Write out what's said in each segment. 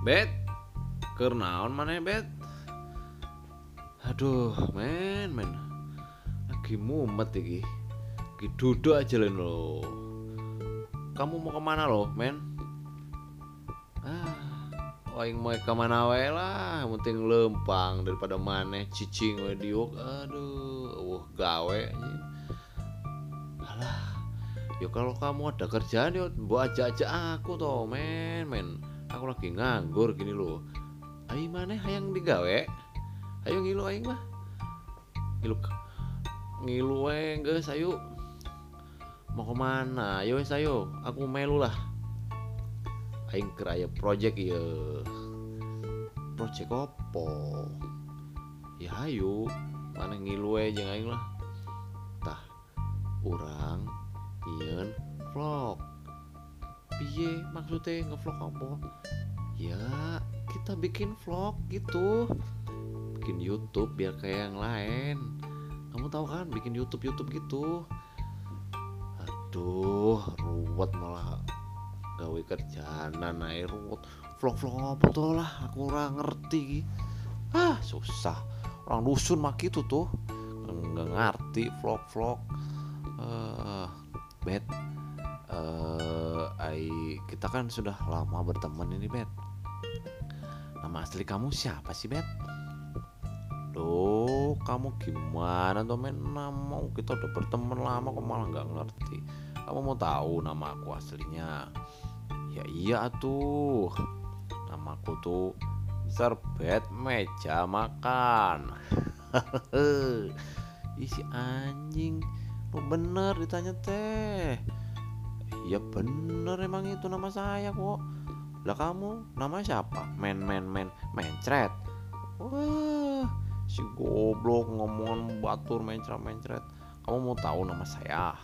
Bet. Kernaon mana Bet? Aduh, men, men. Lagi mumet iki. Lagi duduk aja lo. Kamu mau ke mana lo, men? Ah, Oing mau ke mana wae lah, penting lempang daripada maneh cicing wae diuk. Aduh, uh gawe anjing. Alah, ya kalau kamu ada kerjaan yo mbok ajak-ajak aku toh, men, men. Aku lagi nganggur gini loh. Ayo maneh hayang digawe. Ayo ngilu aing mah. Ngilu ngilu wae geus ayo. Mau ke mana? Ayo wes ayo, aku melu lah. Aing keraya project ya. Project opo? Ya ayo, mana ngilu jeung aing lah. Tah, urang nyeun vlog. Piye maksudnya ngevlog apa? Ya, kita bikin vlog gitu. Bikin YouTube biar kayak yang lain. Kamu tahu kan bikin YouTube YouTube gitu. Aduh, ruwet malah gawe kerjaan naik ruwet. Vlog-vlog apa tuh lah, aku ora ngerti. Ah, susah. Orang dusun mah gitu tuh. Nggak ngerti vlog-vlog. Eh, Bet. Eh, ai kita kan sudah lama berteman ini, Bet. Nama asli kamu siapa sih, Bet? Loh, kamu gimana tuh men? Nama kita udah berteman lama kok malah nggak ngerti. Kamu mau tahu nama aku aslinya? Ya iya tuh. Namaku tuh Serbet Meja Makan. Isi anjing. Lu bener ditanya teh. Iya bener emang itu nama saya kok. Lah kamu nama siapa? Men men men mencret. Wah, si goblok ngomongan batur mencret mencret. Kamu mau tahu nama saya?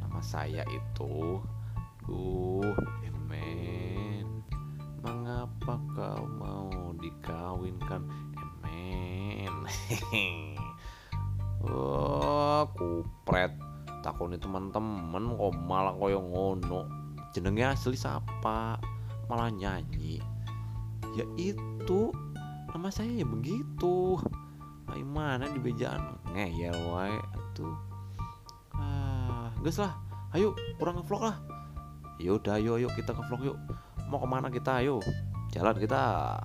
Nama saya itu Duh, Emen. Mengapa kau mau dikawinkan, Emen? oh, kupret. Takoni teman-teman kok malah koyo ngono. Jenenge asli siapa? Malah nyanyi. Ya itu nama saya ya begitu. Ay mana di bejaan ngeyel wae atuh. Ah, geus lah. Ayo, kurang ngevlog lah. Ya udah, ayo, ayo kita ke vlog yuk. Mau ke mana kita? Ayo, jalan kita.